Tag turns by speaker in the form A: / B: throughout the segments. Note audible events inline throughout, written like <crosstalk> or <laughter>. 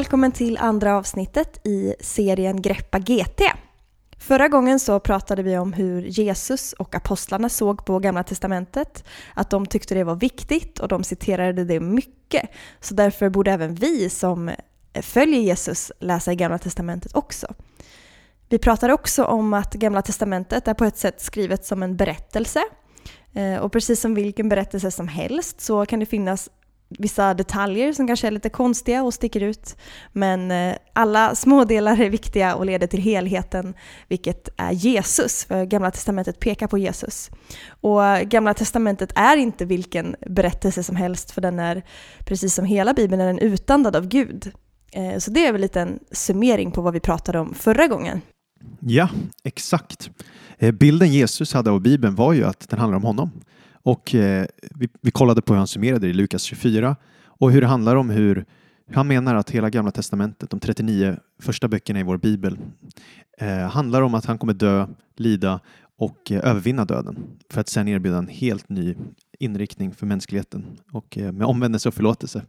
A: Välkommen till andra avsnittet i serien Greppa GT. Förra gången så pratade vi om hur Jesus och apostlarna såg på Gamla Testamentet, att de tyckte det var viktigt och de citerade det mycket. Så därför borde även vi som följer Jesus läsa i Gamla Testamentet också. Vi pratade också om att Gamla Testamentet är på ett sätt skrivet som en berättelse. Eh, och precis som vilken berättelse som helst så kan det finnas vissa detaljer som kanske är lite konstiga och sticker ut. Men eh, alla alla smådelar är viktiga och leder till helheten, vilket är Jesus. För Gamla Testamentet pekar på Jesus. Och Gamla Testamentet är inte vilken berättelse som helst, för den är, precis som hela Bibeln, är den utandad av Gud. Eh, så det är väl lite en summering på vad vi pratade om förra gången.
B: Ja, exakt. Eh, bilden Jesus hade av Bibeln var ju att den handlar om honom. Och eh, vi, vi, kollade på hur han summerade det i Lukas 24 och hur det handlar om hur han menar att hela Gamla Testamentet, de 39 första böckerna i vår bibel, eh, handlar om att han kommer dö, lida och eh, övervinna döden för att sedan erbjuda en helt ny inriktning för mänskligheten och eh, med omvändelse och förlåtelse.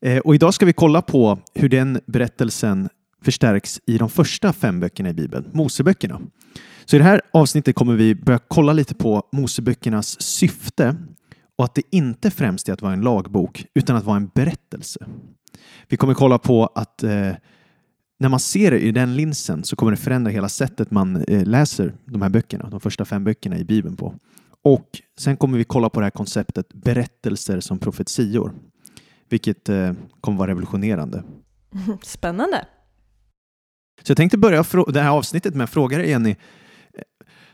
B: Eh, och idag ska vi kolla på hur den berättelsen förstärks i de första fem böckerna i Bibeln, Moseböckerna. Så i det här avsnittet kommer vi börja kolla lite på Moseböckernas syfte och att det inte främst är att vara en lagbok utan att vara en berättelse. Vi kommer kolla på att eh, när man ser det i den linsen så kommer det förändra hela sättet man eh, läser de här böckerna, de första fem böckerna i Bibeln på. Och sen kommer vi kolla på det här konceptet berättelser som profetior, vilket eh, kommer vara revolutionerande. <laughs>
A: Spännande.
B: Så jag tänkte börja det här avsnittet med att fråga dig, Jenny,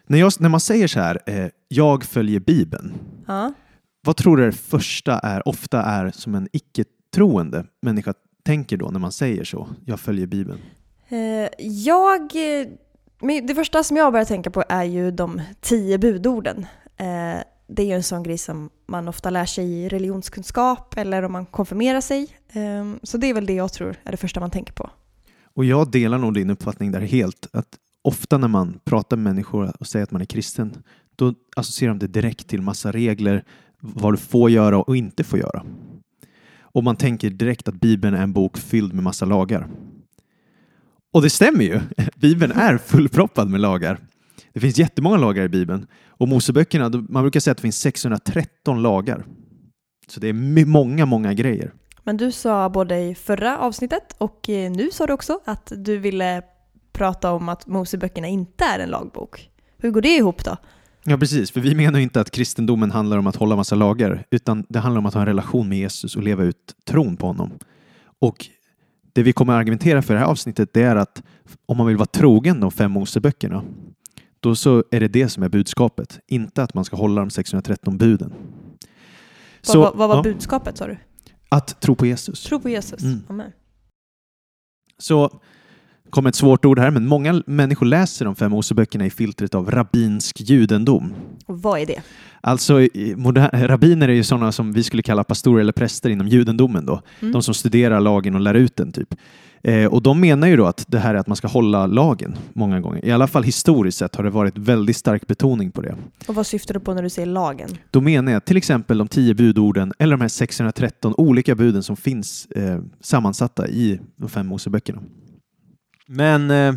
B: när, jag, när man säger så här, eh, jag följer Bibeln,
A: ja.
B: vad tror du det första är, ofta är som en icke-troende människa tänker då när man säger så, jag följer Bibeln?
A: Eh, jag, eh, det första som jag börjar tänka på är ju de tio budorden. Eh, det är ju en sån grej som man ofta lär sig i religionskunskap eller om man konfirmerar sig. Ehm, så det är väl det jag tror är det första man tänker på.
B: Och jag delar nog din uppfattning där helt. Att ofta när man pratar med människor och säger att man är kristen, då associerar de det direkt till massa regler, vad du får göra och inte får göra. Och man tänker direkt att Bibeln är en bok fylld med massa lagar. Och det stämmer ju. <laughs> Bibeln är fullproppad med lagar. Det finns jättemånga lagar i Bibeln. Och Moseböckerna, man brukar säga att det finns 613 lagar. Så det är många, många grejer.
A: Men du sa både i förra avsnittet och nu sa du också att du ville prata om att Moseböckerna inte är en lagbok. Hur går det ihop då?
B: Ja, precis. För vi menar inte att kristendomen handlar om att hålla massa lagar, utan det handlar om att ha en relation med Jesus och leva ut tron på honom. Och det vi kommer att argumentera för i det här avsnittet, det är att om man vill vara trogen de fem Moseböckerna, då så är det det som är budskapet, inte att man ska hålla de 613 buden.
A: Så, vad, vad var ja. budskapet sa du?
B: Att tro på Jesus.
A: Tro på Jesus. Mm. Amen.
B: Så kommer ett svårt ord här, men många människor läser de fem Moseböckerna i filtret av rabbinsk judendom.
A: Och vad är det?
B: Alltså, rabbiner är ju sådana som vi skulle kalla pastorer eller präster inom judendomen då. Mm. De som studerar lagen och lär ut den, typ. Eh, och de menar ju då att det här är att man ska hålla lagen många gånger. I alla fall historiskt sett har det varit väldigt stark betoning på det.
A: Och vad syftar du på när du säger lagen?
B: Då menar jag till exempel de tio budorden eller de här 613 olika buden som finns eh, sammansatta i de fem Moseböckerna. Men eh,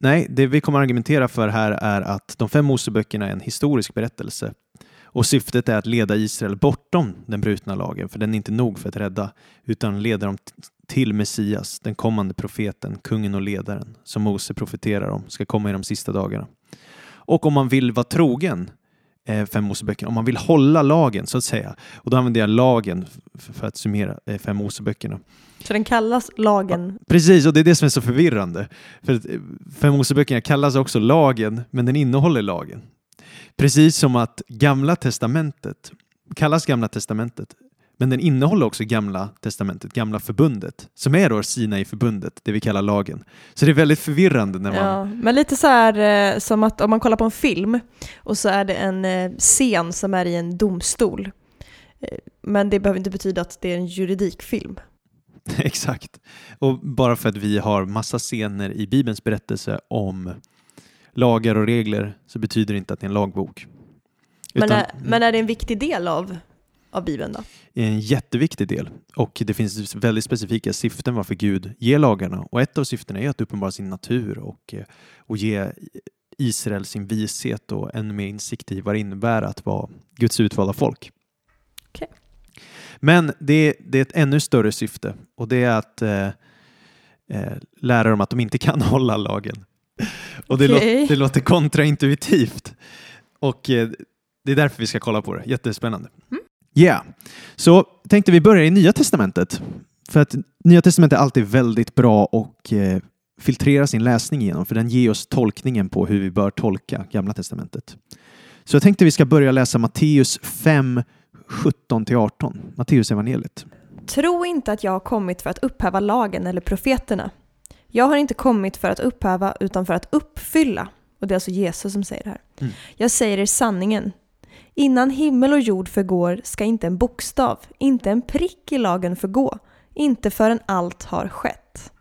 B: nej, det vi kommer argumentera för här är att de fem Moseböckerna är en historisk berättelse och syftet är att leda Israel bortom den brutna lagen, för den är inte nog för att rädda, utan leda dem till Messias, den kommande profeten, kungen och ledaren, som Mose profeterar om, ska komma i de sista dagarna. Och om man vill vara trogen eh, fem Moseböckerna, om man vill hålla lagen så att säga, och då använder jag lagen för att summera eh, fem Moseböckerna,
A: så den kallas lagen?
B: Ja, precis, och det är det som är så förvirrande. För eh, Fem Moseböckerna kallas också lagen, men den innehåller lagen. Precis som att Gamla Testamentet kallas Gamla Testamentet, Men den innehåller också gamla testamentet, gamla förbundet, som är då Sinai-förbundet, det vi kallar lagen. Så det är väldigt förvirrande när man...
A: Ja, men lite så här eh, som att om man kollar på en film och så är det en eh, scen som är i en domstol. Eh, Men det behöver inte betyda att det är en juridikfilm. <laughs>
B: Exakt. Och bara för att vi har massa scener i Bibelns berättelse om lagar och regler så betyder det inte att det är en lagbok.
A: Men,
B: Utan-
A: är, men är det en viktig del av, av Bibeln då?
B: en jätteviktig del och det finns väldigt specifika syften varför Gud ger lagarna och ett av syftena är att uppenbara sin natur och, eh, och ge Israel sin vishet och ännu mer insikt i vad det innebär att vara Guds utvalda folk.
A: Okej.
B: Men det, det är ett ännu större syfte och det är att eh, eh, lära dem att de inte kan <laughs> hålla lagen. Och det,
A: Okej.
B: låter, det låter kontraintuitivt och eh, det är därför vi ska kolla på det. Jättespännande.
A: Mm.
B: Yeah. Så tänkte vi börja i Nya Testamentet. För att Nya Testamentet är alltid väldigt bra och eh, filtrera sin läsning igenom för den ger oss tolkningen på hur vi bör tolka Gamla Testamentet. Så jag tänkte vi ska börja läsa Matteus 5, 17-18. Matteus evangeliet.
A: Tro inte att jag har kommit för att upphäva lagen eller profeterna. Jag har inte kommit för att upphäva utan för att uppfylla. Och det är alltså Jesus som säger det här.
B: Mm.
A: Jag säger er sanningen. Innan himmel och jord förgår ska inte en bokstav, inte en prick i lagen förgå, inte förrän allt har skett.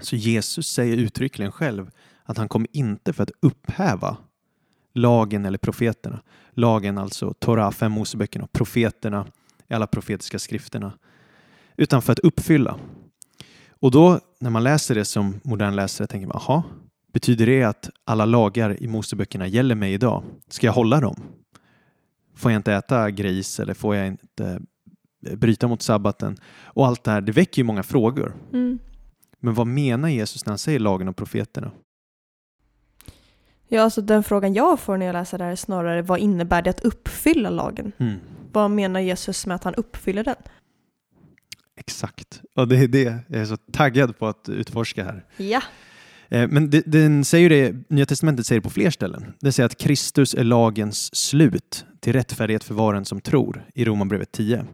B: Så Jesus säger uttryckligen själv att han kom inte för att upphäva lagen eller profeterna. Lagen alltså Torah, fem Moseböckerna, och profeterna i alla profetiska skrifterna. Utan för att uppfylla. Och då när man läser det som modern läsare tänker man, aha, betyder det att alla lagar i Moseböckerna gäller mig idag? Ska jag hålla dem? Får jag inte äta gris eller får jag inte bryta mot sabbaten? Och allt det här, det väcker ju många frågor.
A: Mm.
B: Men vad menar Jesus när han säger lagen och profeterna?
A: Ja, alltså den frågan jag får när jag läser det här är snarare vad innebär det att uppfylla lagen?
B: Mm.
A: Vad menar Jesus med att han uppfyller den?
B: Exakt. Och det är det jag är så taggad på att utforska här.
A: Ja.
B: Eh, Men det, den säger det, Nya Testamentet säger det på fler ställen. Det säger att Kristus är lagens slut till rättfärdighet för var och en som tror i Romarbrevet 10.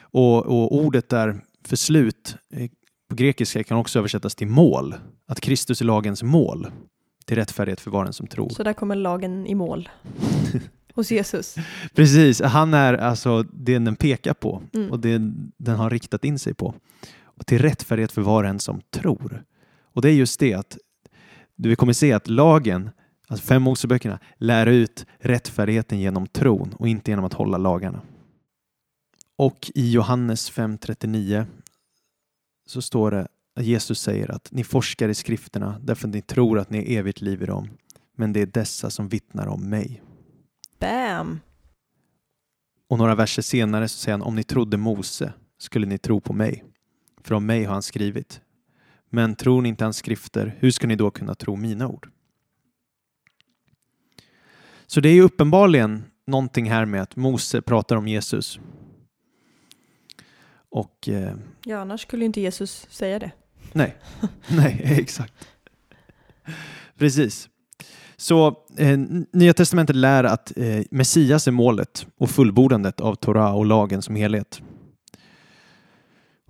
B: Och, och ordet där för slut eh, på grekiska kan också översättas till mål. Att Kristus är lagens mål till rättfärdighet för var och en som tror.
A: Så där kommer lagen i mål. Hos Jesus. <laughs>
B: Precis, han är alltså det den pekar på
A: Mm.
B: och det den har riktat in sig på. Och till rättfärdighet för var och en som tror. Och det är just det att vi kommer se att lagen, alltså fem Moseböckerna, lär ut rättfärdigheten genom tron och inte genom att hålla lagarna. Och i Johannes 5.39 så står det att Jesus säger att ni forskar i skrifterna därför att ni tror att ni är evigt liv i dem. Men det är dessa som vittnar om mig.
A: Bam!
B: Och några verser senare så säger han om ni trodde Mose skulle ni tro på mig. För om mig har han skrivit. Men tror ni inte hans skrifter, hur ska ni då kunna tro mina ord? Så det är ju uppenbarligen någonting här med att Mose pratar om Jesus. Och eh,
A: Ja, annars skulle inte Jesus säga det.
B: nej, <laughs> nej, exakt. Precis. Så eh, Nya Testamentet lär att eh, Messias är målet och fullbordandet av Torah och lagen som helhet.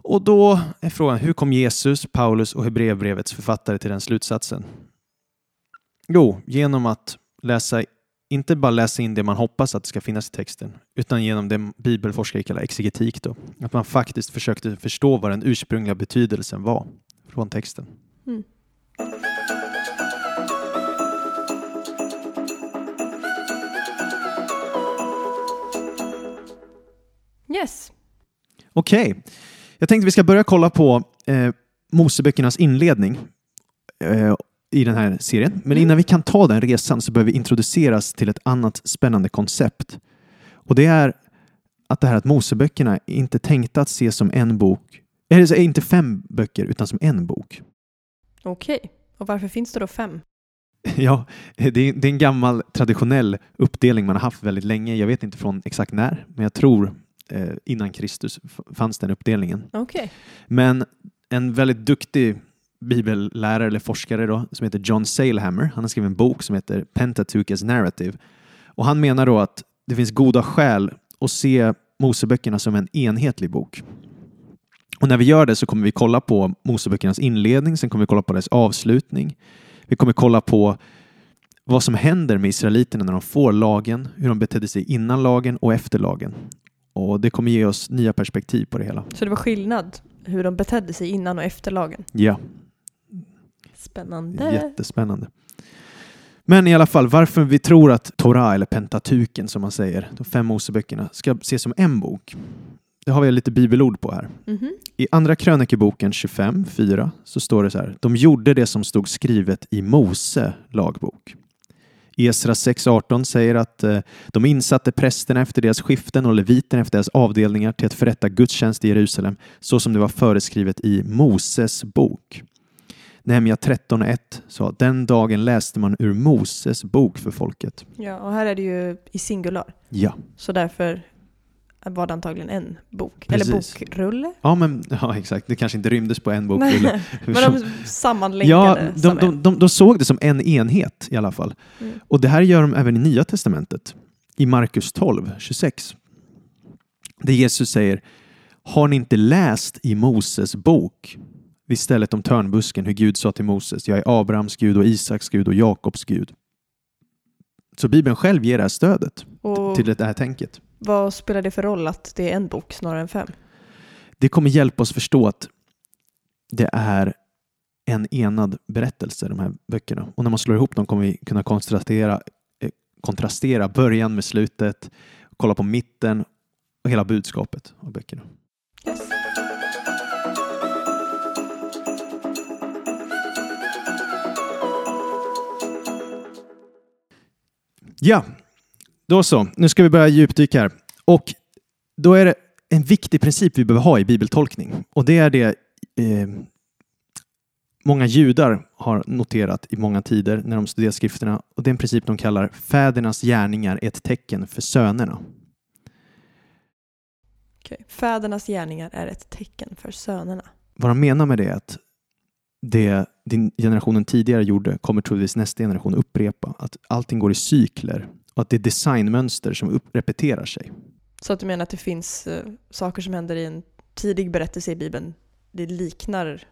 B: Och då är frågan, hur kom Jesus, Paulus och Hebreerbrevets författare till den slutsatsen? Jo, genom att läsa, inte bara läsa in det man hoppas att det ska finnas i texten, utan genom det bibelforskare kallar exegetik. Då. Att man faktiskt försökte förstå vad den ursprungliga betydelsen var från texten.
A: Mm. Yes.
B: Okej, jag tänkte vi ska börja kolla på eh, Moseböckernas inledning eh, i den här serien. Men
A: Mm.
B: innan vi kan ta den resan så behöver vi introduceras till ett annat spännande koncept. Och det är att det här att Moseböckerna är inte tänkta att ses som en bok, eller är inte fem böcker utan som en bok.
A: Okej. Och varför finns det då fem? <laughs>
B: Ja, det är, det är en gammal traditionell uppdelning man har haft väldigt länge. Jag vet inte från exakt när, men jag tror eh, innan Kristus fanns den uppdelningen.
A: Okej.
B: Men en väldigt duktig bibellärare eller forskare då, som heter John Salehammer, han har skrivit en bok som heter Pentateuch as Narrative. Och han menar då att det finns goda skäl att se Moseböckerna som en enhetlig bok. Och när vi gör det så kommer vi kolla på Moseböckernas inledning, sen kommer vi kolla på dess avslutning. Vi kommer kolla på vad som händer med israeliterna när de får lagen, hur de betedde sig innan lagen och efter lagen. Och det kommer ge oss nya perspektiv på det hela.
A: Så det var skillnad hur de betedde sig innan och efter lagen?
B: Ja,
A: Spännande.
B: jättespännande. Men i alla fall, varför vi tror att Torah, eller Pentatuken som man säger, de fem Moseböckerna, ska ses som en bok. Det har vi lite bibelord på här.
A: Mhm.
B: I Andra krönikeboken 25, 4, så står det så här. De gjorde det som stod skrivet i Mose lagbok. Esra 6.18 säger att eh, de insatte prästerna efter deras skiften och leviterna efter deras avdelningar till att förrätta gudstjänst i Jerusalem så som det var föreskrivet i Moses bok. Nehemja 13.1 sa den dagen läste man ur Moses bok för folket.
A: Ja, och här är det ju i singular.
B: Ja,
A: Så därför var det antagligen en bok.
B: Precis.
A: Eller bokrulle.
B: ja, men, ja exakt. Det kanske inte rymdes på en bok.
A: Nej, <laughs> Men de
B: Ja,
A: sammanlänkade
B: de,
A: som
B: de,
A: en.
B: de, de såg det som en enhet i alla fall.
A: Mm.
B: Och det här gör de även i Nya Testamentet. I Markus 12, 26. Där Jesus säger Har ni inte läst i Moses bok vid stället om törnbusken hur Gud sa till Moses Jag är Abrahams Gud och Isaks Gud och Jakobs Gud. Så Bibeln själv ger det här stödet
A: Och
B: till det här tänket
A: vad spelar det för roll att det är en bok snarare än fem?
B: Det kommer hjälpa oss förstå att det är en enad berättelse, de här böckerna. Och när man slår ihop dem kommer vi kunna kontrastera, eh, kontrastera början med slutet, kolla på mitten och hela budskapet av böckerna. Ja, då så. Nu ska vi börja djupdyka här. Och då är det en viktig princip vi behöver ha i bibeltolkning. Och det är det eh, många judar har noterat i många tider när de studerar skrifterna. Och det är en princip de kallar fädernas gärningar är ett tecken för sönerna.
A: Okej. Fädernas gärningar är ett tecken för sönerna.
B: Vad de menar med det är att det din generationen tidigare gjorde kommer troligtvis nästa generation upprepa. Att allting går i cykler att det är designmönster som upp- repeterar sig.
A: Så att du menar att det finns eh, saker som händer i en tidig berättelse i Bibeln, det liknar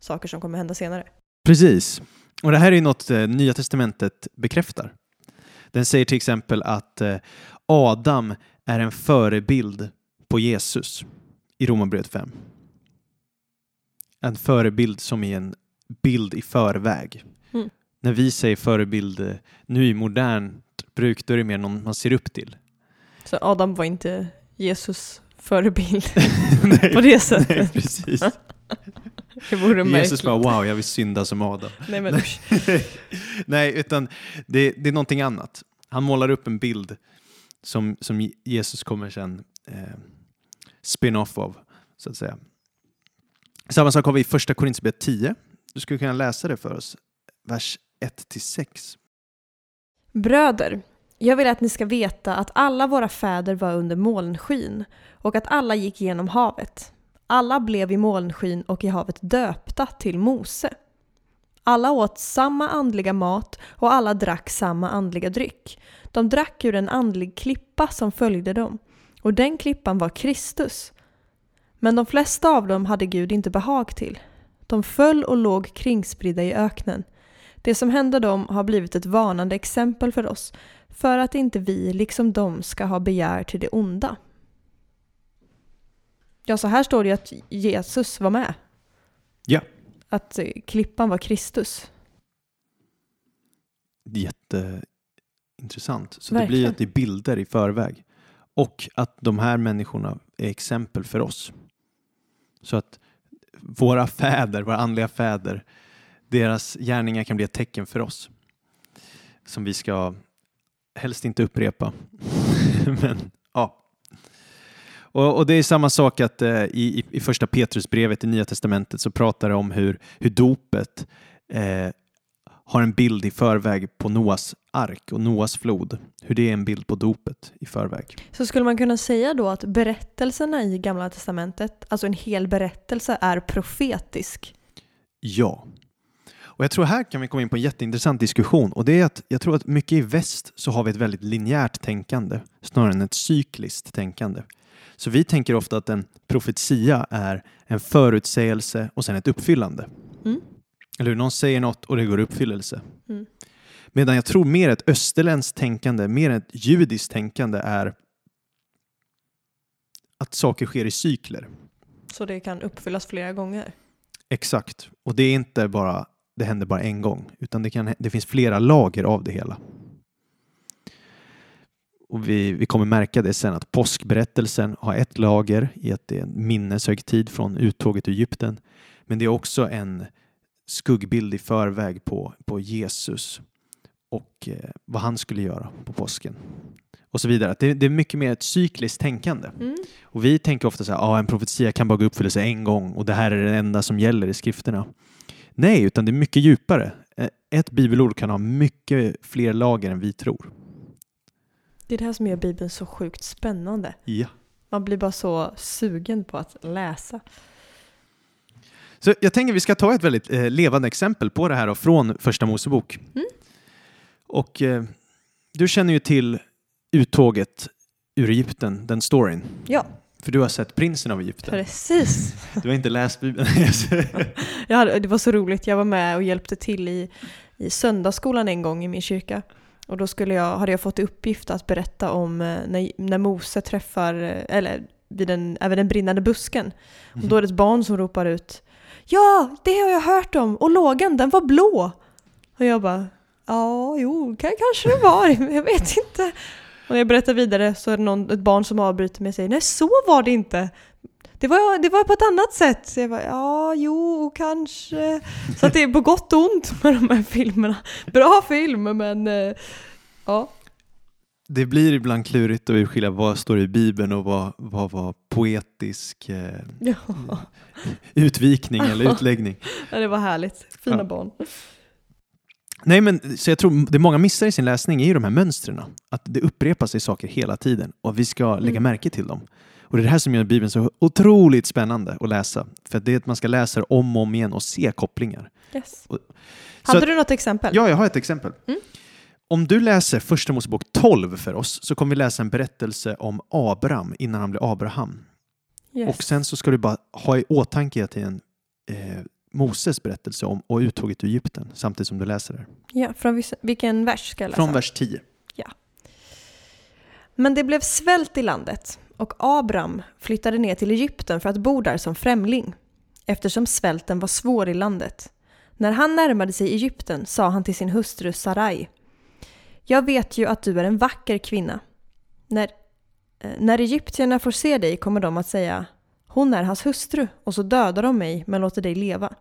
A: saker som kommer hända senare?
B: Precis. Och det här är något eh, Nya Testamentet bekräftar. Den säger till exempel att eh, Adam är en förebild på Jesus i Romarbrevet 5. En förebild som är en bild i förväg.
A: Mm.
B: När vi säger förebild eh, nu i modernt bruk, då är det mer någon man ser upp till.
A: Så Adam var inte Jesus förebild <laughs>
B: nej,
A: på det sättet.
B: nej, precis.
A: Det vore märkligt.
B: Jesus bara wow, jag vill synda som Adam.
A: Nej men. <laughs>
B: Nej, utan det, det är någonting annat. Han målar upp en bild som, som Jesus kommer sen eh, spin-off av, så att säga. Samma sak har vi i första Korinthierbrevet 10. Du skulle kunna läsa det för oss, vers 1-6.
A: Bröder, jag vill att ni ska veta att alla våra fäder var under molnskyn och att alla gick genom havet. Alla blev i molnskyn och i havet döpta till Mose. Alla åt samma andliga mat och alla drack samma andliga dryck. De drack ur en andlig klippa som följde dem och den klippan var Kristus. Men de flesta av dem hade Gud inte behag till. De föll och låg kringspridda i öknen. Det som hände dem har blivit ett varnande exempel för oss för att inte vi, liksom de, ska ha begär till det onda. Ja, så här står det ju att Jesus var med.
B: Ja.
A: Att eh, klippan var Kristus.
B: Jätteintressant. Så det blir
A: Verkligen.
B: att det är bilder i förväg. Och att de här människorna är exempel för oss. Så att våra fäder, våra andliga fäder, deras gärningar kan bli ett tecken för oss. Som vi ska helst inte upprepa. <laughs> Men ja. Och, och det är samma sak att eh, i, i- första Petrusbrevet i Nya Testamentet så pratar det om hur, hur dopet eh, har en bild i förväg på Noas ark och Noas flod. Hur det är en bild på dopet i förväg.
A: Så skulle man kunna säga då att berättelserna i Gamla Testamentet, alltså en hel berättelse, är profetisk?
B: Ja. Och jag tror här kan vi komma in på en jätteintressant diskussion och det är att jag tror att mycket i väst så har vi ett väldigt linjärt tänkande snarare än ett cykliskt tänkande. Så vi tänker ofta att en profetia är en förutsägelse och sen ett uppfyllande.
A: Mm.
B: Eller hur? Någon säger något och det går i uppfyllelse.
A: Mm.
B: Medan jag tror mer ett österländskt tänkande, mer ett judiskt tänkande är att saker sker i cykler.
A: Så det kan uppfyllas flera gånger.
B: Exakt. Och det är inte bara, det händer bara en gång, utan det, kan, det finns flera lager av det hela. Och vi, vi kommer märka det sen att påskberättelsen har ett lager i att det är en minneshögtid från uttåget ur Egypten. Men det är också en skuggbild i förväg på, på Jesus och eh, vad han skulle göra på påsken. Och så vidare. Det, det är mycket mer ett cykliskt tänkande.
A: Mm.
B: Och vi tänker ofta så här, ah, en profetia kan bara gå i uppfyllelse en gång och det här är det enda som gäller i skrifterna. Nej, utan det är mycket djupare. Eh, Ett bibelord kan ha mycket fler lager än vi tror.
A: Det är det här som gör Bibeln så sjukt spännande.
B: Ja.
A: Man blir bara så sugen på att läsa.
B: Så jag tänker vi ska ta ett väldigt eh, levande exempel på det här då, från Första Mosebok.
A: Mm.
B: Och eh, du känner ju till uttåget ur Egypten, den storyn.
A: Ja,
B: För du har sett Prinsen av Egypten.
A: precis. <laughs>
B: Du har inte läst Bibeln. <laughs>
A: Hade, det var så roligt, jag var med och hjälpte till i, i söndagsskolan en gång i min kyrka. Och då skulle jag, hade jag fått i uppgift att berätta om eh, när, när Mose träffar, eh, eller vid den, även den brinnande busken. Och då är det ett barn som ropar ut Ja, det har jag hört om! Och lågan, den var blå! Och jag bara Ja, jo, kan, kanske det var, jag vet inte. Och när jag berättar vidare så är det någon, ett barn som avbryter mig och säger Nej, så var det inte! Det var, det var på ett annat sätt. Så jag bara, ja, jo, kanske. Så att det är på gott och ont med de här filmerna. Bra film, men eh, ja.
B: Det blir ibland klurigt att urskilja vad står i Bibeln och vad, vad var poetisk eh,
A: ja.
B: utvikning eller utläggning.
A: Ja, Det var härligt. Fina
B: Ja.
A: barn.
B: Nej, men så jag tror det många missar i sin läsning är ju de här mönstren. Att det upprepar sig saker hela tiden och vi ska lägga
A: Mm.
B: märke till dem. Och det är det här som gör Bibeln så otroligt spännande att läsa. För det är att man ska läsa det om och om igen och se kopplingar.
A: Yes.
B: Och-
A: Hade du något exempel?
B: Ja, jag har ett exempel.
A: Mm.
B: Om du läser Första Mosebok 12 för oss så kommer vi läsa en berättelse om Abraham innan han blir Abraham.
A: Yes.
B: Och sen så ska du bara ha i åtanke hela tiden eh, Moses berättelse om och uttåget ur Egypten samtidigt som du läser det.
A: Ja, från vilken vers ska jag läsa?
B: Från vers 10.
A: Men det blev svält i landet och Abram flyttade ner till Egypten för att bo där som främling, eftersom svälten var svår i landet. När han närmade sig Egypten sa han till sin hustru Sarai Jag vet ju att du är en vacker kvinna. När, eh, när egyptierna får se dig kommer de att säga hon är hans hustru och så dödar de mig men låter dig leva.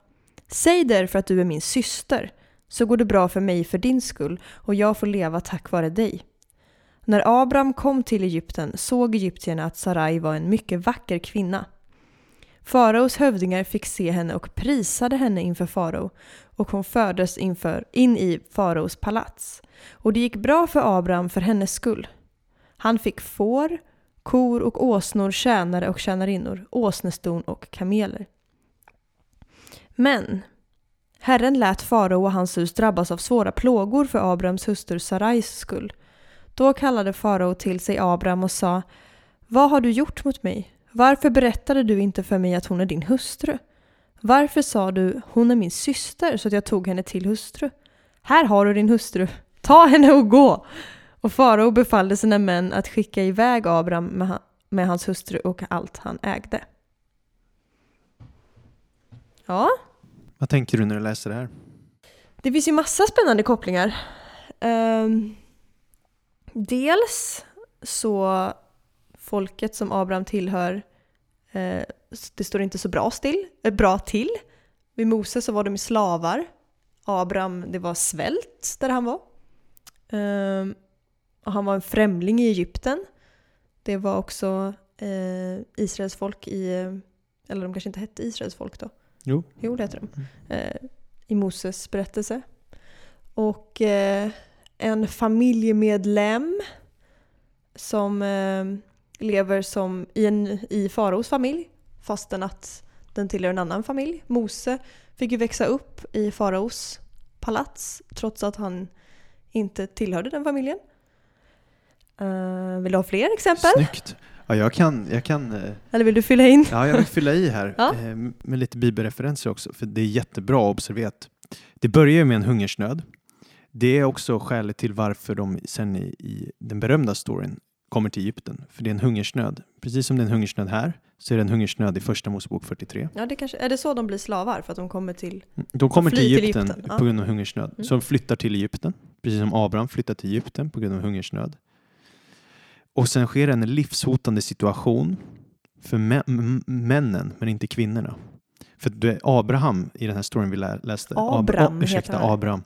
A: Säg därför att du är min syster så går det bra för mig för din skull och jag får leva tack vare dig. När Abram kom till Egypten såg egyptierna att Sarai var en mycket vacker kvinna. Faraos hövdingar fick se henne och prisade henne inför farao och hon fördes inför, in i faraos palats. Och det gick bra för Abram för hennes skull. Han fick får, kor och åsnor, tjänare och tjänarinnor, åsneston och kameler. Men Herren lät farao och hans hus drabbas av svåra plågor för Abrams hustru Sarais skull. Då kallade farao till sig Abram och sa Vad har du gjort mot mig? Varför berättade du inte för mig att hon är din hustru? Varför sa du hon är min syster så att jag tog henne till hustru? Här har du din hustru, ta henne och gå! Och farao befallde sina män att skicka iväg Abram med, med hans hustru och allt han ägde. Ja,
B: Vad tänker du när du läser det här?
A: det finns ju massa spännande kopplingar. Ehm, dels så folket som Abraham tillhör, eh, det står inte så bra, still, eh, bra till. Vid Moses så var de slavar. Abraham, det var svält där han var. Ehm, och han var en främling i Egypten. Det var också eh, Israels folk i, eller de kanske inte hette Israels folk då.
B: Jo.
A: Jo, det heter de. Eh, I Moses berättelse. Och eh, en familjemedlem som eh, lever som i, en, i faraos familj fastän att den tillhör en annan familj. Mose fick ju växa upp i faraos palats trots att han inte tillhörde den familjen. Uh, vill du ha fler exempel?
B: Snyggt. Ja, jag kan, jag kan eh,
A: Eller vill du fylla in?
B: Ja, jag vill fylla i här <laughs>
A: Ja.
B: eh, med lite bibelreferenser också, för det är jättebra observerat. Det börjar ju med en hungersnöd. Det är också skälet till varför de sen i, i den berömda storyn kommer till Egypten, för det är en hungersnöd. Precis som det är en hungersnöd här, så är det en hungersnöd i Första Mosebok 43.
A: Ja, det kanske, är det så de blir slavar? För att de kommer till...
B: De kommer till
A: fly till
B: Egypten,
A: Egypten,
B: på grund av hungersnöd.
A: Mm.
B: Så de flyttar till Egypten, precis som Abraham flyttar till Egypten på grund av hungersnöd. Och sen sker en livshotande situation för mä- männen, men inte kvinnorna. För det är Abraham i den här storyn vi lä- läste,
A: Abram
B: Ab- ursäkta,
A: heter han.
B: Abraham,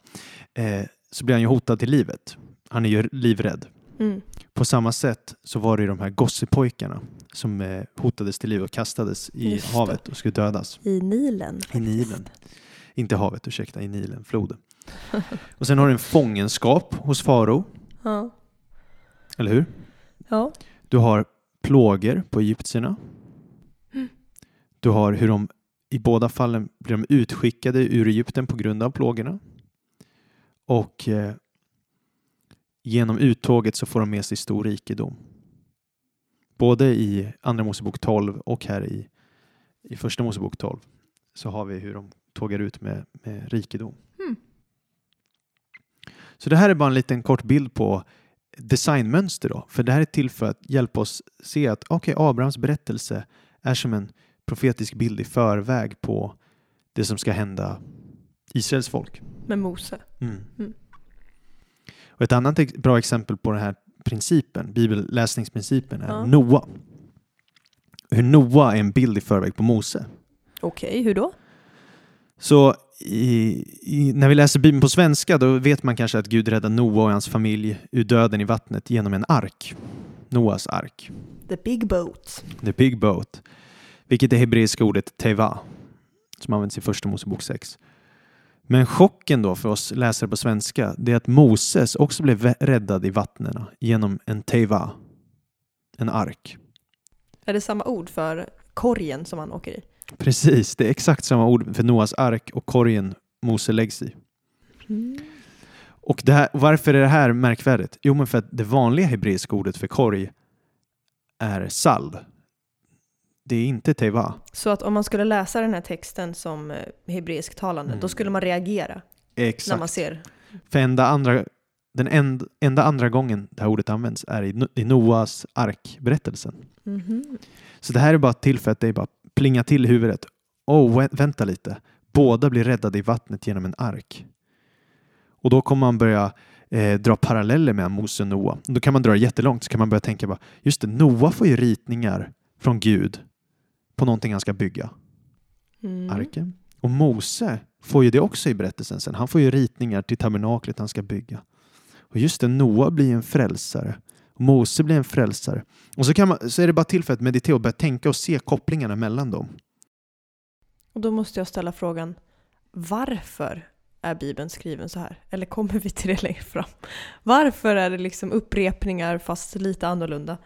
B: eh, så blir han ju hotad till livet. Han är ju livrädd.
A: Mm.
B: På samma sätt så var det ju de här gossepojkarna som eh, hotades till liv och kastades i
A: Just
B: havet och skulle dödas.
A: I Nilen.
B: I Nilen. Inte havet, ursäkta, i Nilen, floden. Och sen har du en fångenskap hos farao,
A: Ja.
B: eller hur?
A: Ja.
B: Du har plågor på egyptierna. Du har hur de i båda fallen blir de utskickade ur Egypten på grund av plågorna. Och eh, genom uttåget så får de med sig stor rikedom. Både i Andra Mosebok 12 och här i, i Första Mosebok 12 så har vi hur de tågar ut med, med rikedom.
A: Mm.
B: Så det här är bara en liten kort bild på designmönster då. För det här är till för att hjälpa oss se att okej, Abrahams berättelse är som en profetisk bild i förväg på det som ska hända Israels folk.
A: Med Mose.
B: Mm.
A: Mm.
B: Och ett annat bra exempel på den här principen, bibelläsningsprincipen, är
A: Ja.
B: Noa. Hur Noa är en bild i förväg på Mose.
A: Okej, hur då?
B: Så i, i, när vi läser Bibeln på svenska då vet man kanske att Gud räddar Noa och hans familj ur döden i vattnet genom en ark. Noas ark.
A: The big boat.
B: The big boat. Vilket är hebreiska ordet teva. Som används i första Mosebok 6. Men chocken då för oss läsare på svenska det är att Moses också blev räddad i vattnen genom en teva. En ark.
A: Är det samma ord för korgen som man åker i?
B: Precis, det är exakt samma ord för Noas ark och korgen Mose läggs i.
A: Mm.
B: Och här, varför är det här märkvärdigt? Jo, men för att det vanliga hebreiska ordet för korg är salv. Det är inte teva.
A: Så att om man skulle läsa den här texten som eh, hebreisktalande,
B: Mm.
A: då skulle man reagera när
B: Exakt.
A: man ser.
B: För enda andra, den end, enda andra gången det här ordet används är i, i Noas arkberättelsen.
A: Mhm.
B: Så det här är bara till för att det är bara plinga till i huvudet. Oh, vänta lite. Båda blir räddade i vattnet genom en ark. Och då kommer man börja eh, dra paralleller med Mose och Noa. Då kan man dra det jättelångt så kan man börja tänka bara, just det, Noa får ju ritningar från Gud på någonting han ska bygga,
A: Mm.
B: arken. Och Mose får ju det också i berättelsen sen. Han får ju ritningar till tabernaklet han ska bygga. Och just det, Noa blir en frälsare. Mose blir en frälsare. Och så, kan man, så är det bara till för att meditera och börja tänka och se kopplingarna mellan dem.
A: Och då måste jag ställa frågan, varför är Bibeln skriven så här? Eller kommer vi till det längre fram? Varför är det liksom upprepningar fast lite annorlunda?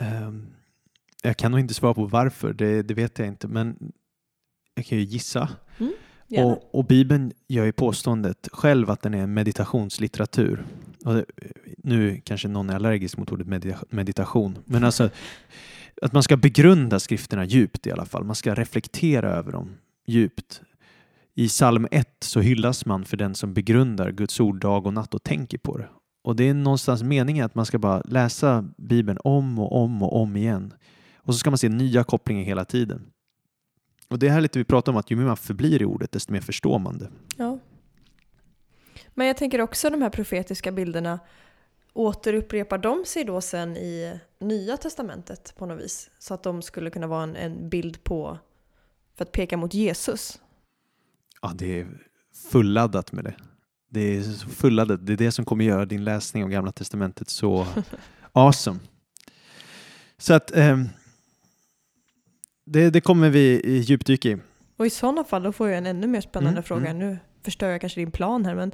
B: Ehm, jag kan nog inte svara på varför, det, det vet jag inte, men jag kan ju gissa.
A: Gärna.
B: Och, och Bibeln gör ju påståendet själv att den är en meditationslitteratur. Nu kanske någon är allergisk mot ordet medita- meditation, men alltså att man ska begrunda skrifterna djupt i alla fall. Man ska reflektera över dem djupt. I psalm 1 så hyllas man för den som begrundar Guds ord dag och natt och tänker på det. Och det är någonstans meningen att man ska bara läsa Bibeln om och om och om igen. Och så ska man se nya kopplingar hela tiden. Och det här är lite vi pratar om att ju mer man förblir i ordet desto mer förstår man det.
A: Ja. Men jag tänker också de här profetiska bilderna, återupprepar de sig då sen i Nya Testamentet på något vis? Så att de skulle kunna vara en, en bild på, för att peka mot Jesus?
B: Ja, det är fulladdat med det. Det är fulladdat. Det är det som kommer göra din läsning av Gamla Testamentet så <laughs> awesome. Så att ehm, det, det kommer vi djupdyka i.
A: Och i sådana fall då får jag en ännu mer spännande
B: Mm,
A: fråga.
B: mm.
A: Nu förstör jag kanske din plan här men,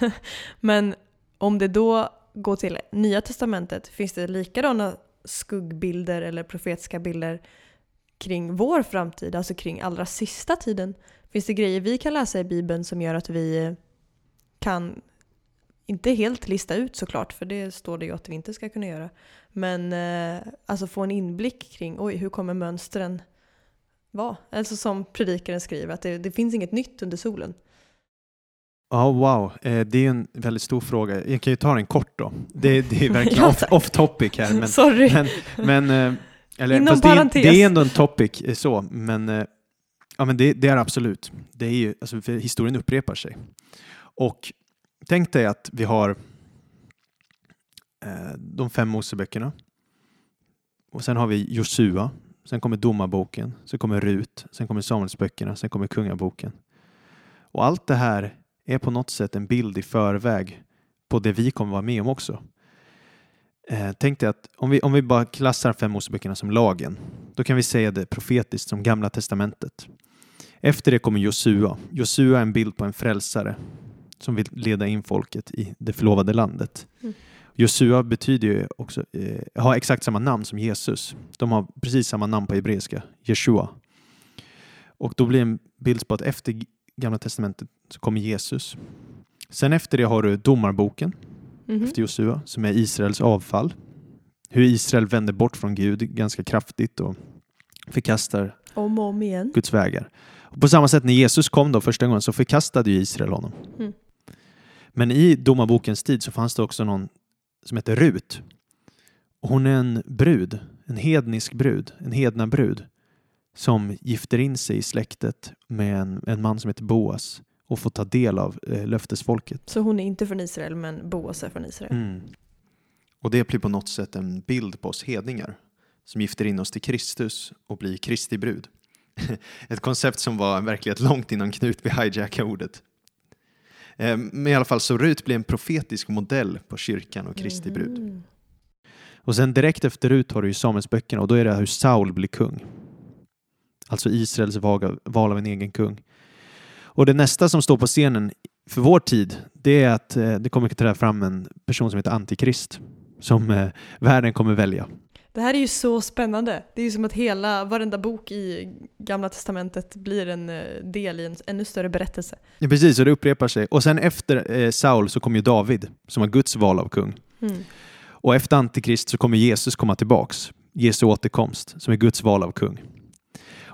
A: <laughs> men om det då går till Nya Testamentet, finns det likadana skuggbilder eller profetiska bilder kring vår framtid, alltså kring allra sista tiden? Finns det grejer vi kan läsa i Bibeln som gör att vi kan, inte helt lista ut såklart, för det står det ju att vi inte ska kunna göra, men eh, alltså få en inblick kring oj, hur kommer mönstren vara? Alltså som predikaren skriver, att det, det finns inget nytt under solen.
B: Ja, wow. Eh, det är en väldigt stor fråga. Jag kan ju ta den kort då. Det, det är verkligen <laughs>
A: Ja,
B: off, off topic här. Men,
A: Sorry.
B: men, men, eh, eller,
A: Inom
B: fast det, är,
A: parentes.
B: det är ändå en topic eh, så, men, eh, ja, men det, det är absolut. Det är ju, alltså, historien upprepar sig. Och tänk dig att vi har eh, de fem Moseböckerna. Och sen har vi Josua. Sen kommer Domarboken. Sen kommer Rut. Sen kommer Samuelsböckerna. Sen kommer Kungaboken. Och allt det här är på något sätt en bild i förväg på det vi kommer vara med om också. Eh, tänk dig att om vi, om vi bara klassar fem Moseböckerna som lagen, då kan vi säga det profetiskt som Gamla Testamentet. Efter det kommer Josua. Josua är en bild på en frälsare som vill leda in folket i det förlovade landet.
A: Mm.
B: Josua betyder ju också, eh, har exakt samma namn som Jesus. De har precis samma namn på hebreiska, Jeshua. Och då blir en bild på att efter Gamla Testamentet så kommer Jesus. Sen efter det har du Domarboken
A: Mhm.
B: efter Josua som är Israels avfall. Hur Israel vänder bort från Gud ganska kraftigt och förkastar
A: Om och om igen.
B: Guds vägar. Och på samma sätt när Jesus kom då första gången så förkastade Israel honom.
A: Mm.
B: Men i domarbokens tid så fanns det också någon som heter Rut. Hon är en brud, en hednisk brud, en hedna brud som gifter in sig i släktet med en, en man som heter Boas och får ta del av eh, löftesfolket.
A: Så hon är inte från Israel men Boas är från Israel.
B: Mm. Och det blir på något sätt en bild på oss hedningar som gifter in oss till Kristus och blir Kristi brud. <laughs> Ett koncept som var en verklighet långt innan Knut hijackade ordet. Eh, Men i alla fall så Rut blir en profetisk modell på kyrkan och Kristi brud.
A: Mhm.
B: Och sen direkt efter Rut har du ju Samuelsböckerna och då är det hur Saul blir kung. Alltså Israels val av en egen kung. Och det nästa som står på scenen för vår tid, det är att eh, det kommer att träda fram en person som heter Antikrist som eh, världen kommer välja.
A: Det här är ju så spännande. Det är ju som att hela, varenda bok i Gamla Testamentet blir en eh, del i en ännu större berättelse.
B: Ja, precis, och det upprepar sig. Och sen efter eh, Saul så kommer ju David som har Guds val av kung.
A: Mm.
B: Och efter Antikrist så kommer Jesus komma tillbaks. Jesu återkomst som är Guds val av kung.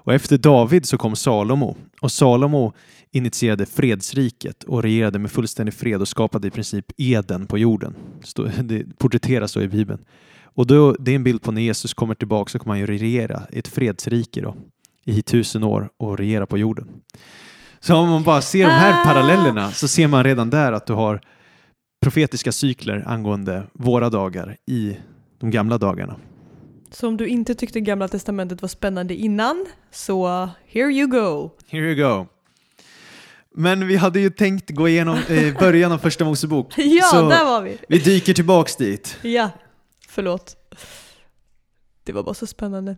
B: Och efter David så kom Salomo. Och Salomo initierade fredsriket och regerade med fullständig fred och skapade i princip Eden på jorden. <laughs> Det porträtteras så i Bibeln. Och då, det är en bild på när Jesus kommer tillbaka så kommer han ju regera i ett fredsrike då, i tusen år och regera på jorden. Så om man bara ser de här
A: Ah!
B: parallellerna så ser man redan där att du har profetiska cykler angående våra dagar i de gamla dagarna.
A: Så om du inte tyckte Gamla Testamentet var spännande innan, så here you go.
B: Here you go. Men vi hade ju tänkt gå igenom eh, <laughs> början av första Mosebok.
A: Ja,
B: Så-
A: där var vi.
B: Vi dyker tillbaks dit.
A: Ja, förlåt. Det var bara så spännande.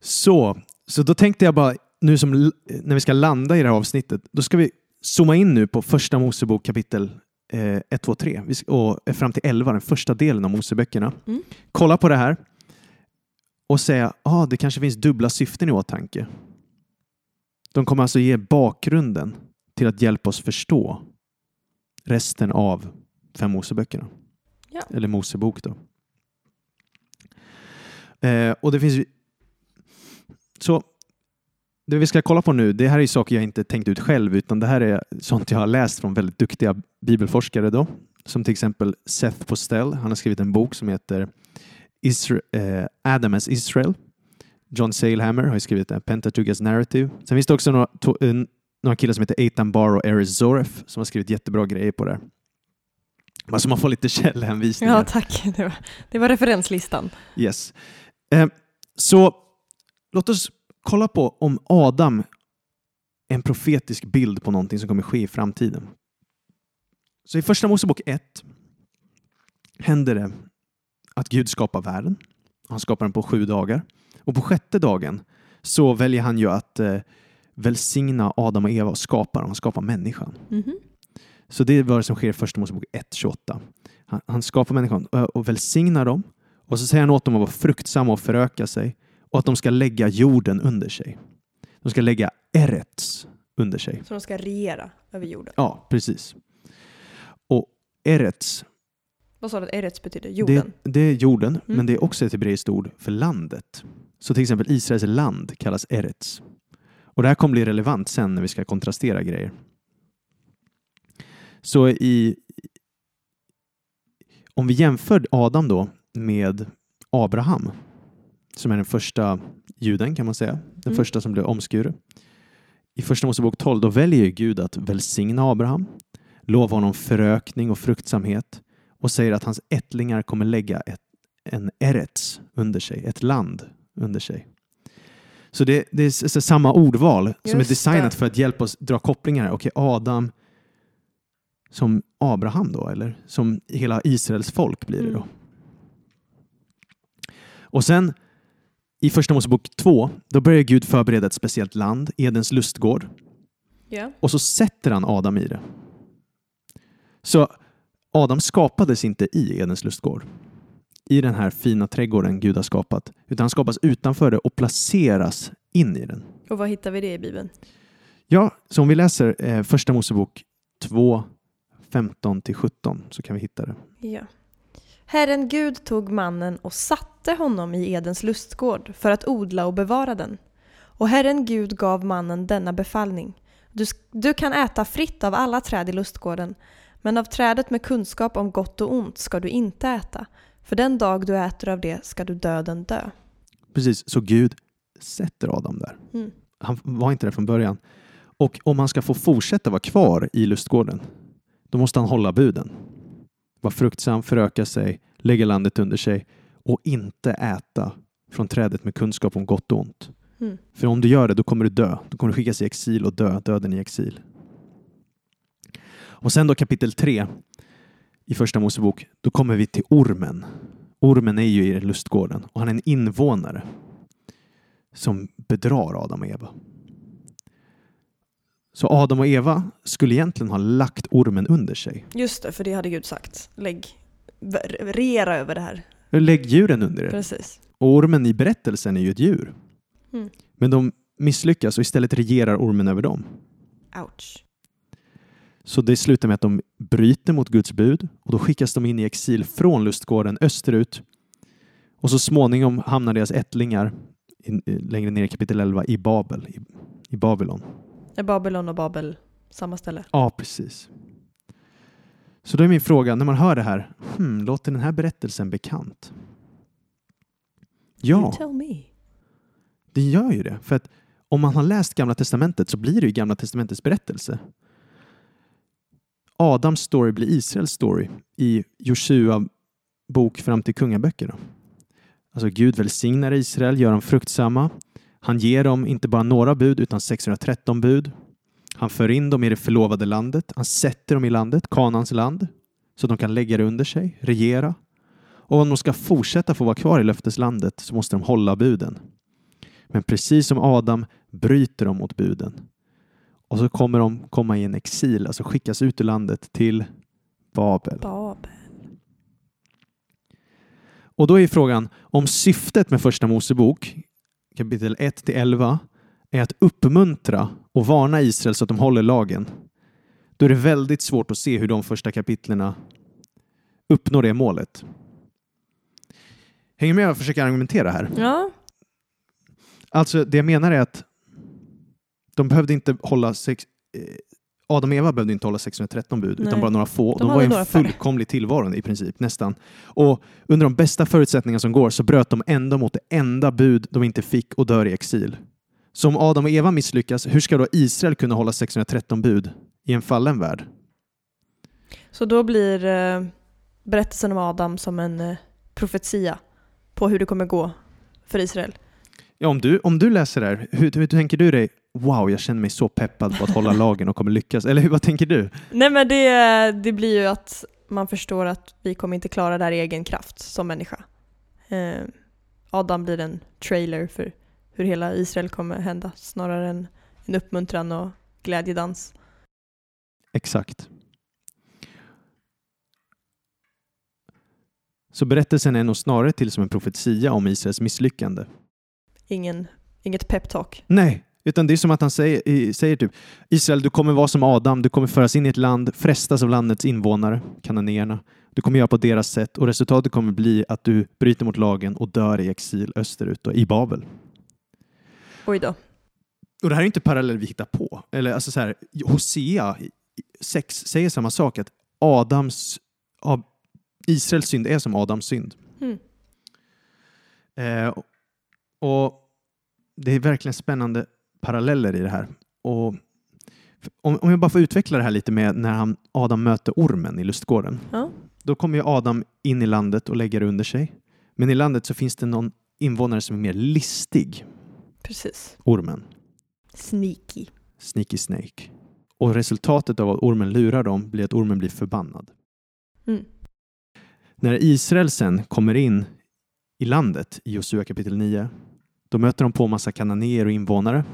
B: Så, så då tänkte jag bara, nu som, när vi ska landa i det här avsnittet, då ska vi zooma in nu på första Mosebok kapitel eh, 1, 2, 3 vi, ska- och fram till 11, den första delen av Moseböckerna.
A: Mm.
B: Kolla på det här och säga, ah, det kanske finns dubbla syften i åtanke. De kommer alltså ge bakgrunden till att hjälpa oss förstå resten av fem Moseböckerna.
A: Ja.
B: Eller Mosebok då. Eh, och det finns så det vi ska kolla på nu, det här är saker jag inte tänkt ut själv, utan det här är sånt jag har läst från väldigt duktiga bibelforskare då. Som till exempel Seth Postell. Han har skrivit en bok som heter Isra- eh, Adam as Israel. John Salehammer har skrivit en Pentateuchas Narrative. Sen finns det också några, to- eh, några killar som heter Eitan Bar och Eris Zoref som har skrivit jättebra grejer på det här. Alltså man får lite <laughs> källhänvisningar.
A: Ja, tack. Det var, det var referenslistan.
B: Yes. Eh, så låt oss kolla på om Adam är en profetisk bild på någonting som kommer ske i framtiden. Så i första Mosebok 1 händer det att Gud skapar världen. Han skapar den på sju dagar. Och på sjätte dagen så väljer han ju att eh, välsigna Adam och Eva och skapa dem. Han skapar människan.
A: Mhm.
B: Så det är vad som sker i Första Mosebok 1.28. Han, han skapar människan och, och välsignar dem och så säger han åt dem att vara fruktsamma och föröka sig och att de ska lägga jorden under sig. De ska lägga Eretz under sig.
A: Så de ska regera över jorden.
B: Ja, precis. Och Eretz,
A: Vad sa du att Eretz betyder? Jorden?
B: det, det är jorden,
A: Mm.
B: men det är också ett hebreiskt ord för landet. Så till exempel Israels land kallas Eretz. Och det här kommer bli relevant sen när vi ska kontrastera grejer. Så i, om vi jämför Adam då med Abraham, som är den första juden kan man säga, den
A: Mm.
B: första som blev omskuren. I Första Mosebok 12 då väljer Gud att välsigna Abraham, lova honom förökning och fruktsamhet och säger att hans ättlingar kommer lägga ett, en erets under sig, ett land under sig. Så det, det är s- s- samma ordval som är
A: Just
B: designat
A: det.
B: för att hjälpa oss dra kopplingar. Okej, Adam som Abraham då, eller som hela Israels folk blir det då.
A: Mm.
B: Och sen i Första Mosebok 2, då börjar Gud förbereda ett speciellt land, Edens lustgård.
A: Ja.
B: Och så sätter han Adam i det. Så Adam skapades inte i Edens lustgård, i den här fina trädgården Gud har skapat, utan han skapas utanför det och placeras in i den.
A: Och var hittar vi det i Bibeln?
B: Ja, så om vi läser eh, Första Mosebok 2, 15-17 så kan vi hitta det.
A: Ja. Herren Gud tog mannen och satte honom i Edens lustgård för att odla och bevara den. Och Herren Gud gav mannen denna befallning. Du, du kan äta fritt av alla träd i lustgården, men av trädet med kunskap om gott och ont ska du inte äta, för den dag du äter av det ska du döden dö.
B: Precis, så Gud sätter Adam där.
A: Mm.
B: Han var inte där från början. Och om han ska få fortsätta vara kvar i lustgården, då måste han hålla buden. Vara fruktsam, föröka sig, lägga landet under sig och inte äta från trädet med kunskap om gott och ont.
A: Mm.
B: För om du gör det, då kommer du dö. Då kommer du skickas i exil och dö, döden i exil. Och sen då kapitel 3 i första Mosebok, då kommer vi till ormen. Ormen är ju i lustgården och han är en invånare som bedrar Adam och Eva. Så Adam och Eva skulle egentligen ha lagt ormen under sig.
A: Just det, för det hade Gud sagt. Lägg, regera över det här.
B: Lägg djuren under det.
A: Precis.
B: Och ormen i berättelsen är ju ett djur.
A: Mm.
B: Men de misslyckas och istället regerar ormen över dem.
A: Ouch.
B: Så det slutar med att de bryter mot Guds bud och då skickas de in i exil från lustgården österut. Och så småningom hamnar deras ättlingar in, i- längre ner i kapitel 11 i Babel, i Babylon.
A: Är Babylon och Babel samma ställe?
B: Ja, precis. Så då är min fråga, när man hör det här, hmm, låter den här berättelsen bekant?
A: You
B: Ja,
A: tell me.
B: det gör ju det. För att om man har läst Gamla Testamentet så blir det ju Gamla Testamentets berättelse. Adams story blir Israels story i Joshua bok fram till kungaböckerna. Alltså Gud välsignar Israel, gör dem fruktsamma. Han ger dem inte bara några bud utan 613 bud. Han för in dem i det förlovade landet. Han sätter dem i landet, Kanans land, så de kan lägga det under sig, regera. Och om de ska fortsätta få vara kvar i löfteslandet så måste de hålla buden. Men precis som Adam bryter de mot buden. Och så kommer de komma i en exil, alltså skickas ut ur landet till Babel.
A: Babel.
B: Och då är frågan om syftet med första Mosebok, kapitel 1 till 11, är att uppmuntra och varna Israel så att de håller lagen. Då är det väldigt svårt att se hur de första kapitlerna uppnår det målet. Hänger med och försöker argumentera här?
A: Ja,
B: Alltså det jag menar är att de behövde inte hålla sex, Adam och Eva behövde inte hålla 613 bud utan
A: Nej.
B: bara några få.
A: De
B: De, var i en fullkomlig tillvaro i princip, nästan. Och under de bästa förutsättningar som går så bröt de ändå mot det enda bud de inte fick och dör i exil. Så om Adam och Eva misslyckas, hur ska då Israel kunna hålla 613 bud i en fallen värld?
A: så då blir eh, berättelsen om Adam som en eh, profetia på hur det kommer gå för Israel.
B: Ja, om, du, om du läser det här, hur, hur tänker du dig? wow, jag känner mig så peppad på att hålla <laughs> lagen och kommer lyckas. Eller vad tänker du?
A: Nej, men det, det blir ju att man förstår att vi kommer inte klara det här i egen kraft som människa. Eh, Adam blir en trailer för hur hela Israel kommer hända snarare än en uppmuntran och glädjedans.
B: Exakt. Så berättelsen är nog snarare till som en profetia om Israels misslyckande.
A: Ingen, inget peptalk.
B: Nej, utan det är som att han säger, säger typ Israel, du kommer vara som Adam, du kommer föras in i ett land, frestas av landets invånare, kananéerna. Du kommer göra på deras sätt och resultatet kommer bli att du bryter mot lagen och dör i exil österut och i Babel.
A: Oj då.
B: Och det här är inte parallell vi hittar på. Eller alltså så här, Hosea 6 säger samma sak, att Adams, Israels synd är som Adams synd.
A: Mm.
B: Eh, och det är verkligen spännande paralleller i det här. Och om, om jag bara får utveckla det här lite med när han, Adam möter ormen i lustgården.
A: Ja.
B: Då kommer ju Adam in i landet och lägger under sig. Men i landet så finns det någon invånare som är mer listig,
A: Precis.
B: ormen.
A: Sneaky.
B: Sneaky Snake. Och resultatet av att ormen lurar dem blir att ormen blir förbannad.
A: Mm.
B: När Israel sen kommer in i landet i Josua kapitel 9, då möter de på massa kananéer och invånare.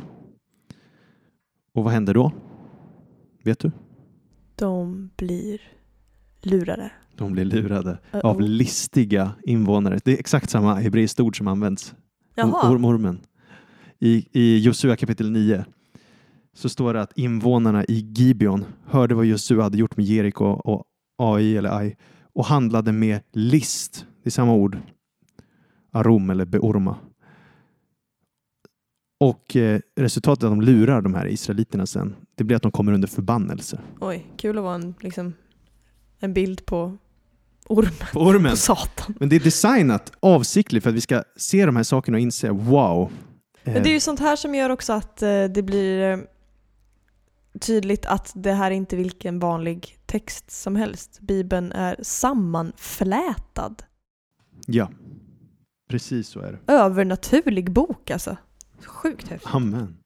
B: Och vad händer då? Vet du?
A: De blir lurade.
B: De blir lurade
A: Uh-oh.
B: av listiga invånare. Det är exakt samma hebreiskt ord som används.
A: Jaha.
B: Orm, ormen. I, I Josua kapitel 9 så står det att invånarna i Gibeon hörde vad Josua hade gjort med Jeriko och AI eller Ai och handlade med list. Det är samma ord. Arom eller beorma. Och eh, resultatet att de lurar de här israeliterna sen, det blir att de kommer under förbannelse.
A: Oj, kul att vara en, liksom, en bild på ormen.
B: På ormen. <laughs>
A: På Satan.
B: Men det är designat avsiktligt för att vi ska se de här sakerna och inse wow.
A: Men
B: Eh,
A: det är ju sånt här som gör också att eh, det blir eh, tydligt att det här är inte vilken vanlig text som helst. Bibeln är sammanflätad.
B: Ja, precis så är det.
A: Övernaturlig bok alltså. Sjukt häftigt.
B: Amen.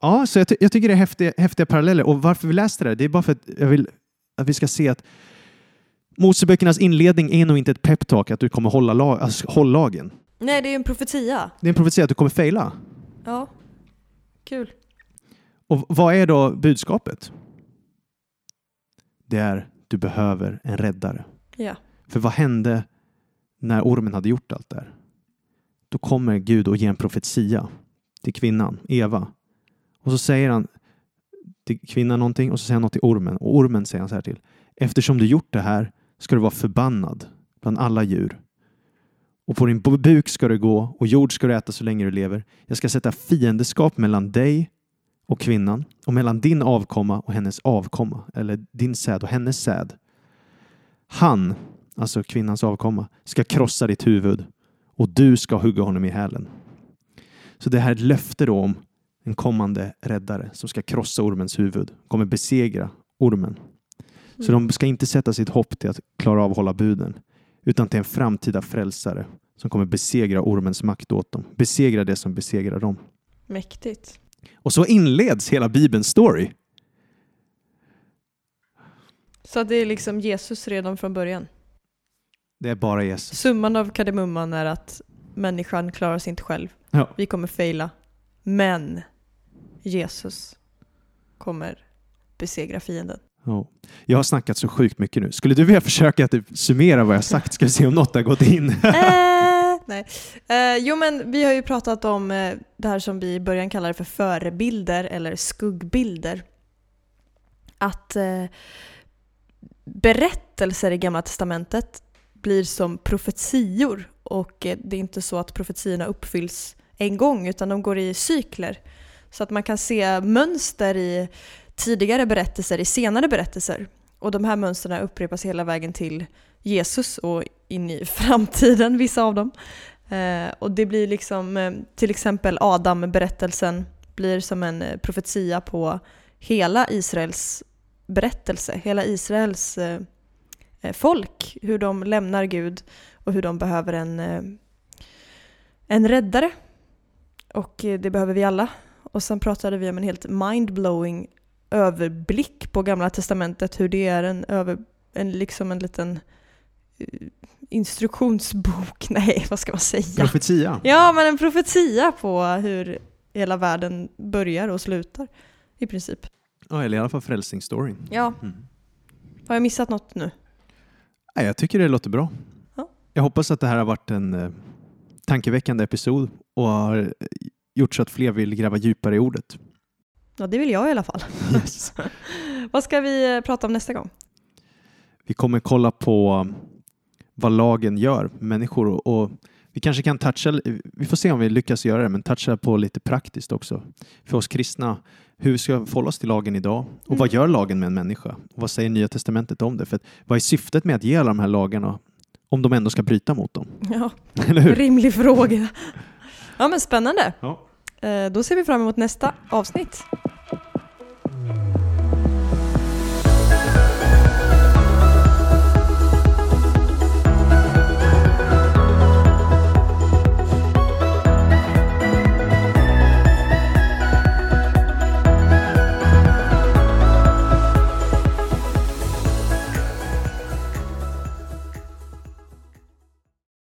B: Ja, så jag, ty- jag tycker det är häftiga, häftiga paralleller. Och varför vi läste det, det är bara för att jag vill att vi ska se att Moseböckernas inledning är nog inte ett peptalk att du kommer hålla, lag, alltså, håll lagen.
A: Nej, det är en profetia.
B: Det är en profetia att du kommer faila.
A: Ja, kul.
B: Och vad är då budskapet? Det är du behöver en räddare.
A: Ja.
B: För vad hände när ormen hade gjort allt där? Då kommer Gud och ger en profetia till kvinnan, Eva. Och så säger han till kvinnan någonting och så säger han något till ormen. Och ormen säger han så här till. Eftersom du gjort det här ska du vara förbannad bland alla djur. Och på din buk ska du gå och jord ska du äta så länge du lever. Jag ska sätta fiendeskap mellan dig och kvinnan och mellan din avkomma och hennes avkomma. Eller din säd och hennes säd. Han, alltså kvinnans avkomma, ska krossa ditt huvud och du ska hugga honom i hälen. Så det här är ett löfte då om en kommande räddare som ska krossa ormens huvud, kommer besegra ormen. Så de ska inte sätta sitt hopp till att klara av att hålla buden, utan till en framtida frälsare som kommer besegra ormens makt åt dem, besegra det som besegrar dem.
A: Mäktigt.
B: Och så inleds hela Bibelns story.
A: Så det är liksom Jesus redan från början.
B: Det är bara Jesus.
A: Summan av kardemumman är att människan klarar sig inte själv.
B: Ja.
A: Vi kommer faila. Men Jesus kommer besegra fienden.
B: Ja. Jag har snackat så sjukt mycket nu. Skulle du vilja försöka typ summera vad jag sagt? Ska vi se om något har gått in? <laughs>
A: eh, nej. Eh, jo men vi har ju pratat om eh, det här som vi i början kallade för förebilder eller skuggbilder. Att eh, berättelser i Gamla Testamentet blir som profetior och eh, det är inte så att profetiorna uppfylls en gång utan de går i cykler. Så att man kan se mönster i tidigare berättelser, i senare berättelser. Och de här mönstren upprepas hela vägen till Jesus och in i <laughs> framtiden, vissa av dem. Eh, och det blir liksom, eh, till exempel Adam-berättelsen blir som en profetia på hela Israels berättelse, hela Israels eh, folk, hur de lämnar Gud och hur de behöver en, eh, en räddare. Och eh, det behöver vi alla. Och sen pratade vi om en helt mindblowing överblick på Gamla Testamentet, hur det är en, över, en, liksom en liten eh, instruktionsbok, <laughs> nej vad ska man säga?
B: Profetia.
A: Ja, men en profetia på hur hela världen börjar och slutar i princip.
B: Ja, eller i alla fall frälsningsstoryn.
A: Ja,
B: Mm.
A: har jag missat något nu?
B: Nej, jag tycker det låter bra.
A: Ja.
B: Jag hoppas att det här har varit en eh, tankeväckande episod och har gjort så att fler vill gräva djupare i ordet.
A: Ja, det vill jag i alla fall.
B: Yes. <laughs>
A: Vad ska vi eh, prata om nästa gång?
B: Vi kommer kolla på vad lagen gör människor och, och vi kanske kan toucha, vi får se om vi lyckas göra det, men toucha på lite praktiskt också. För oss kristna, hur vi ska förhålla oss till lagen idag och vad
A: Mm.
B: gör lagen med en människa? Och vad säger Nya Testamentet om det? För att, vad är syftet med att ge alla de här lagarna om de ändå ska bryta mot dem? <laughs>
A: Ja, <laughs> rimlig fråga. <laughs> Ja, men spännande.
B: Ja.
A: Eh, Då ser vi fram emot nästa avsnitt.